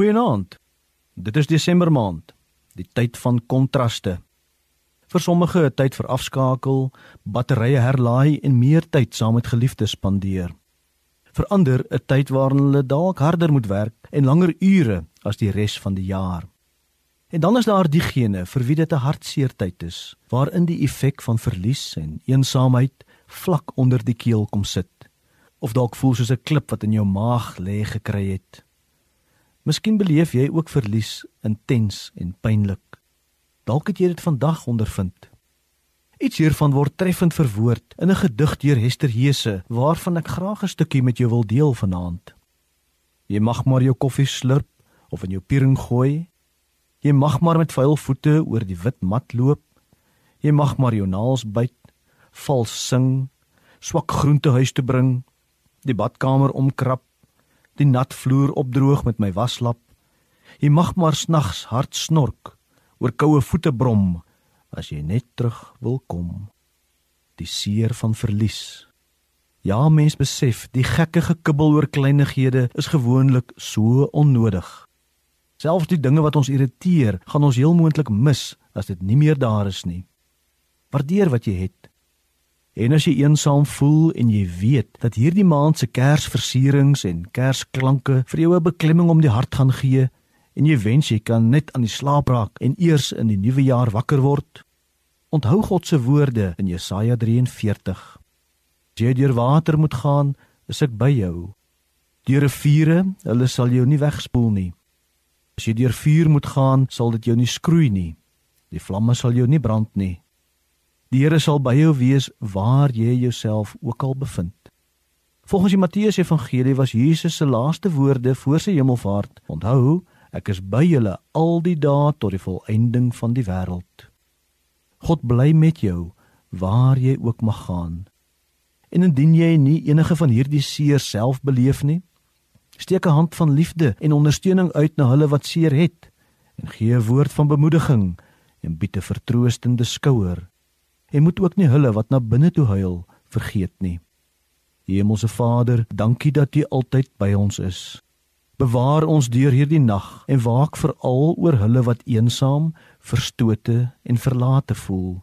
Goeienaand. Dit is Desember maand, die tyd van kontraste. Vir sommige 'n tyd vir afskakel, batterye herlaai en meer tyd saam met geliefdes spandeer. Vir ander 'n tyd waarin hulle dalk harder moet werk en langer ure as die res van die jaar. En dan is daar diegene vir wie dit 'n hartseer tyd is, waarin die effek van verlies en eensaamheid vlak onder die keel kom sit, of dalk voel soos 'n klip wat in jou maag lê gekry het. Miskien beleef jy ook verlies intens en pynlik. Dalk het jy dit vandag ondervind. Iets hiervan word treffend verwoord in 'n gedig deur Hester Hese waarvan ek graag 'n stukkie met jou wil deel vanaand. Jy mag maar jou koffie slurp of in jou piering gooi. Jy mag maar met vuil voete oor die wit mat loop. Jy mag maar jou naels byt, vals sing, swak groente huis toe bring, die badkamer omkrap, die nat vloer opdroog met my waslap. Jy mag maar snags hard snork, oor koue voete brom as jy net terug wil kom. Die seer van verlies. Ja, mens besef, die gekke gekibbel oor kleinighede is gewoonlik so onnodig. Selfs die dinge wat ons irriteer, gaan ons heel moontlik mis as dit nie meer daar is nie. Waardeer wat jy het. En as jy eensaam voel en jy weet dat hierdie maand se kersversierings en kersklanke vir jou 'n beklemming om die hart gaan gee, en jy wens jy kan net aan die slaap raak en eers in die nuwe jaar wakker word. Onthou God se woorde in Jesaja 43. As jy deur water moet gaan, is ek by jou. Deur riviere, hulle sal jou nie wegspoel nie. As jy deur vuur moet gaan, sal dit jou nie skroei nie. Die vlamme sal jou nie brand nie. Die Here sal by jou wees waar jy jouself ook al bevind. Volgens die Matteus Evangelie was Jesus se laaste woorde voor sy hemelvaart. Onthou, Ek is by julle al die dae tot die volëinding van die wêreld. God bly met jou waar jy ook mag gaan. En indien jy nie enige van hierdie seer self beleef nie, steek 'n hand van liefde en ondersteuning uit na hulle wat seer het en gee 'n woord van bemoediging en bied 'n vertroostende skouer. En moet ook nie hulle wat na binne toe huil vergeet nie. Hemelse Vader, dankie dat U altyd by ons is. Bewaar ons deur hierdie nag en waak veral oor hulle wat eensaam, verstote en verlate voel.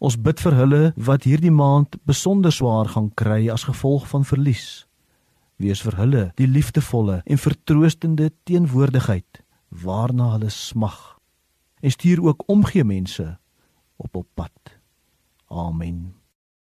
Ons bid vir hulle wat hierdie maand besonder swaar gaan kry as gevolg van verlies. Wees vir hulle die liefdevolle en vertroostende teenwoordigheid waarna hulle smag. En stuur ook omgee mense op op pad. Amen.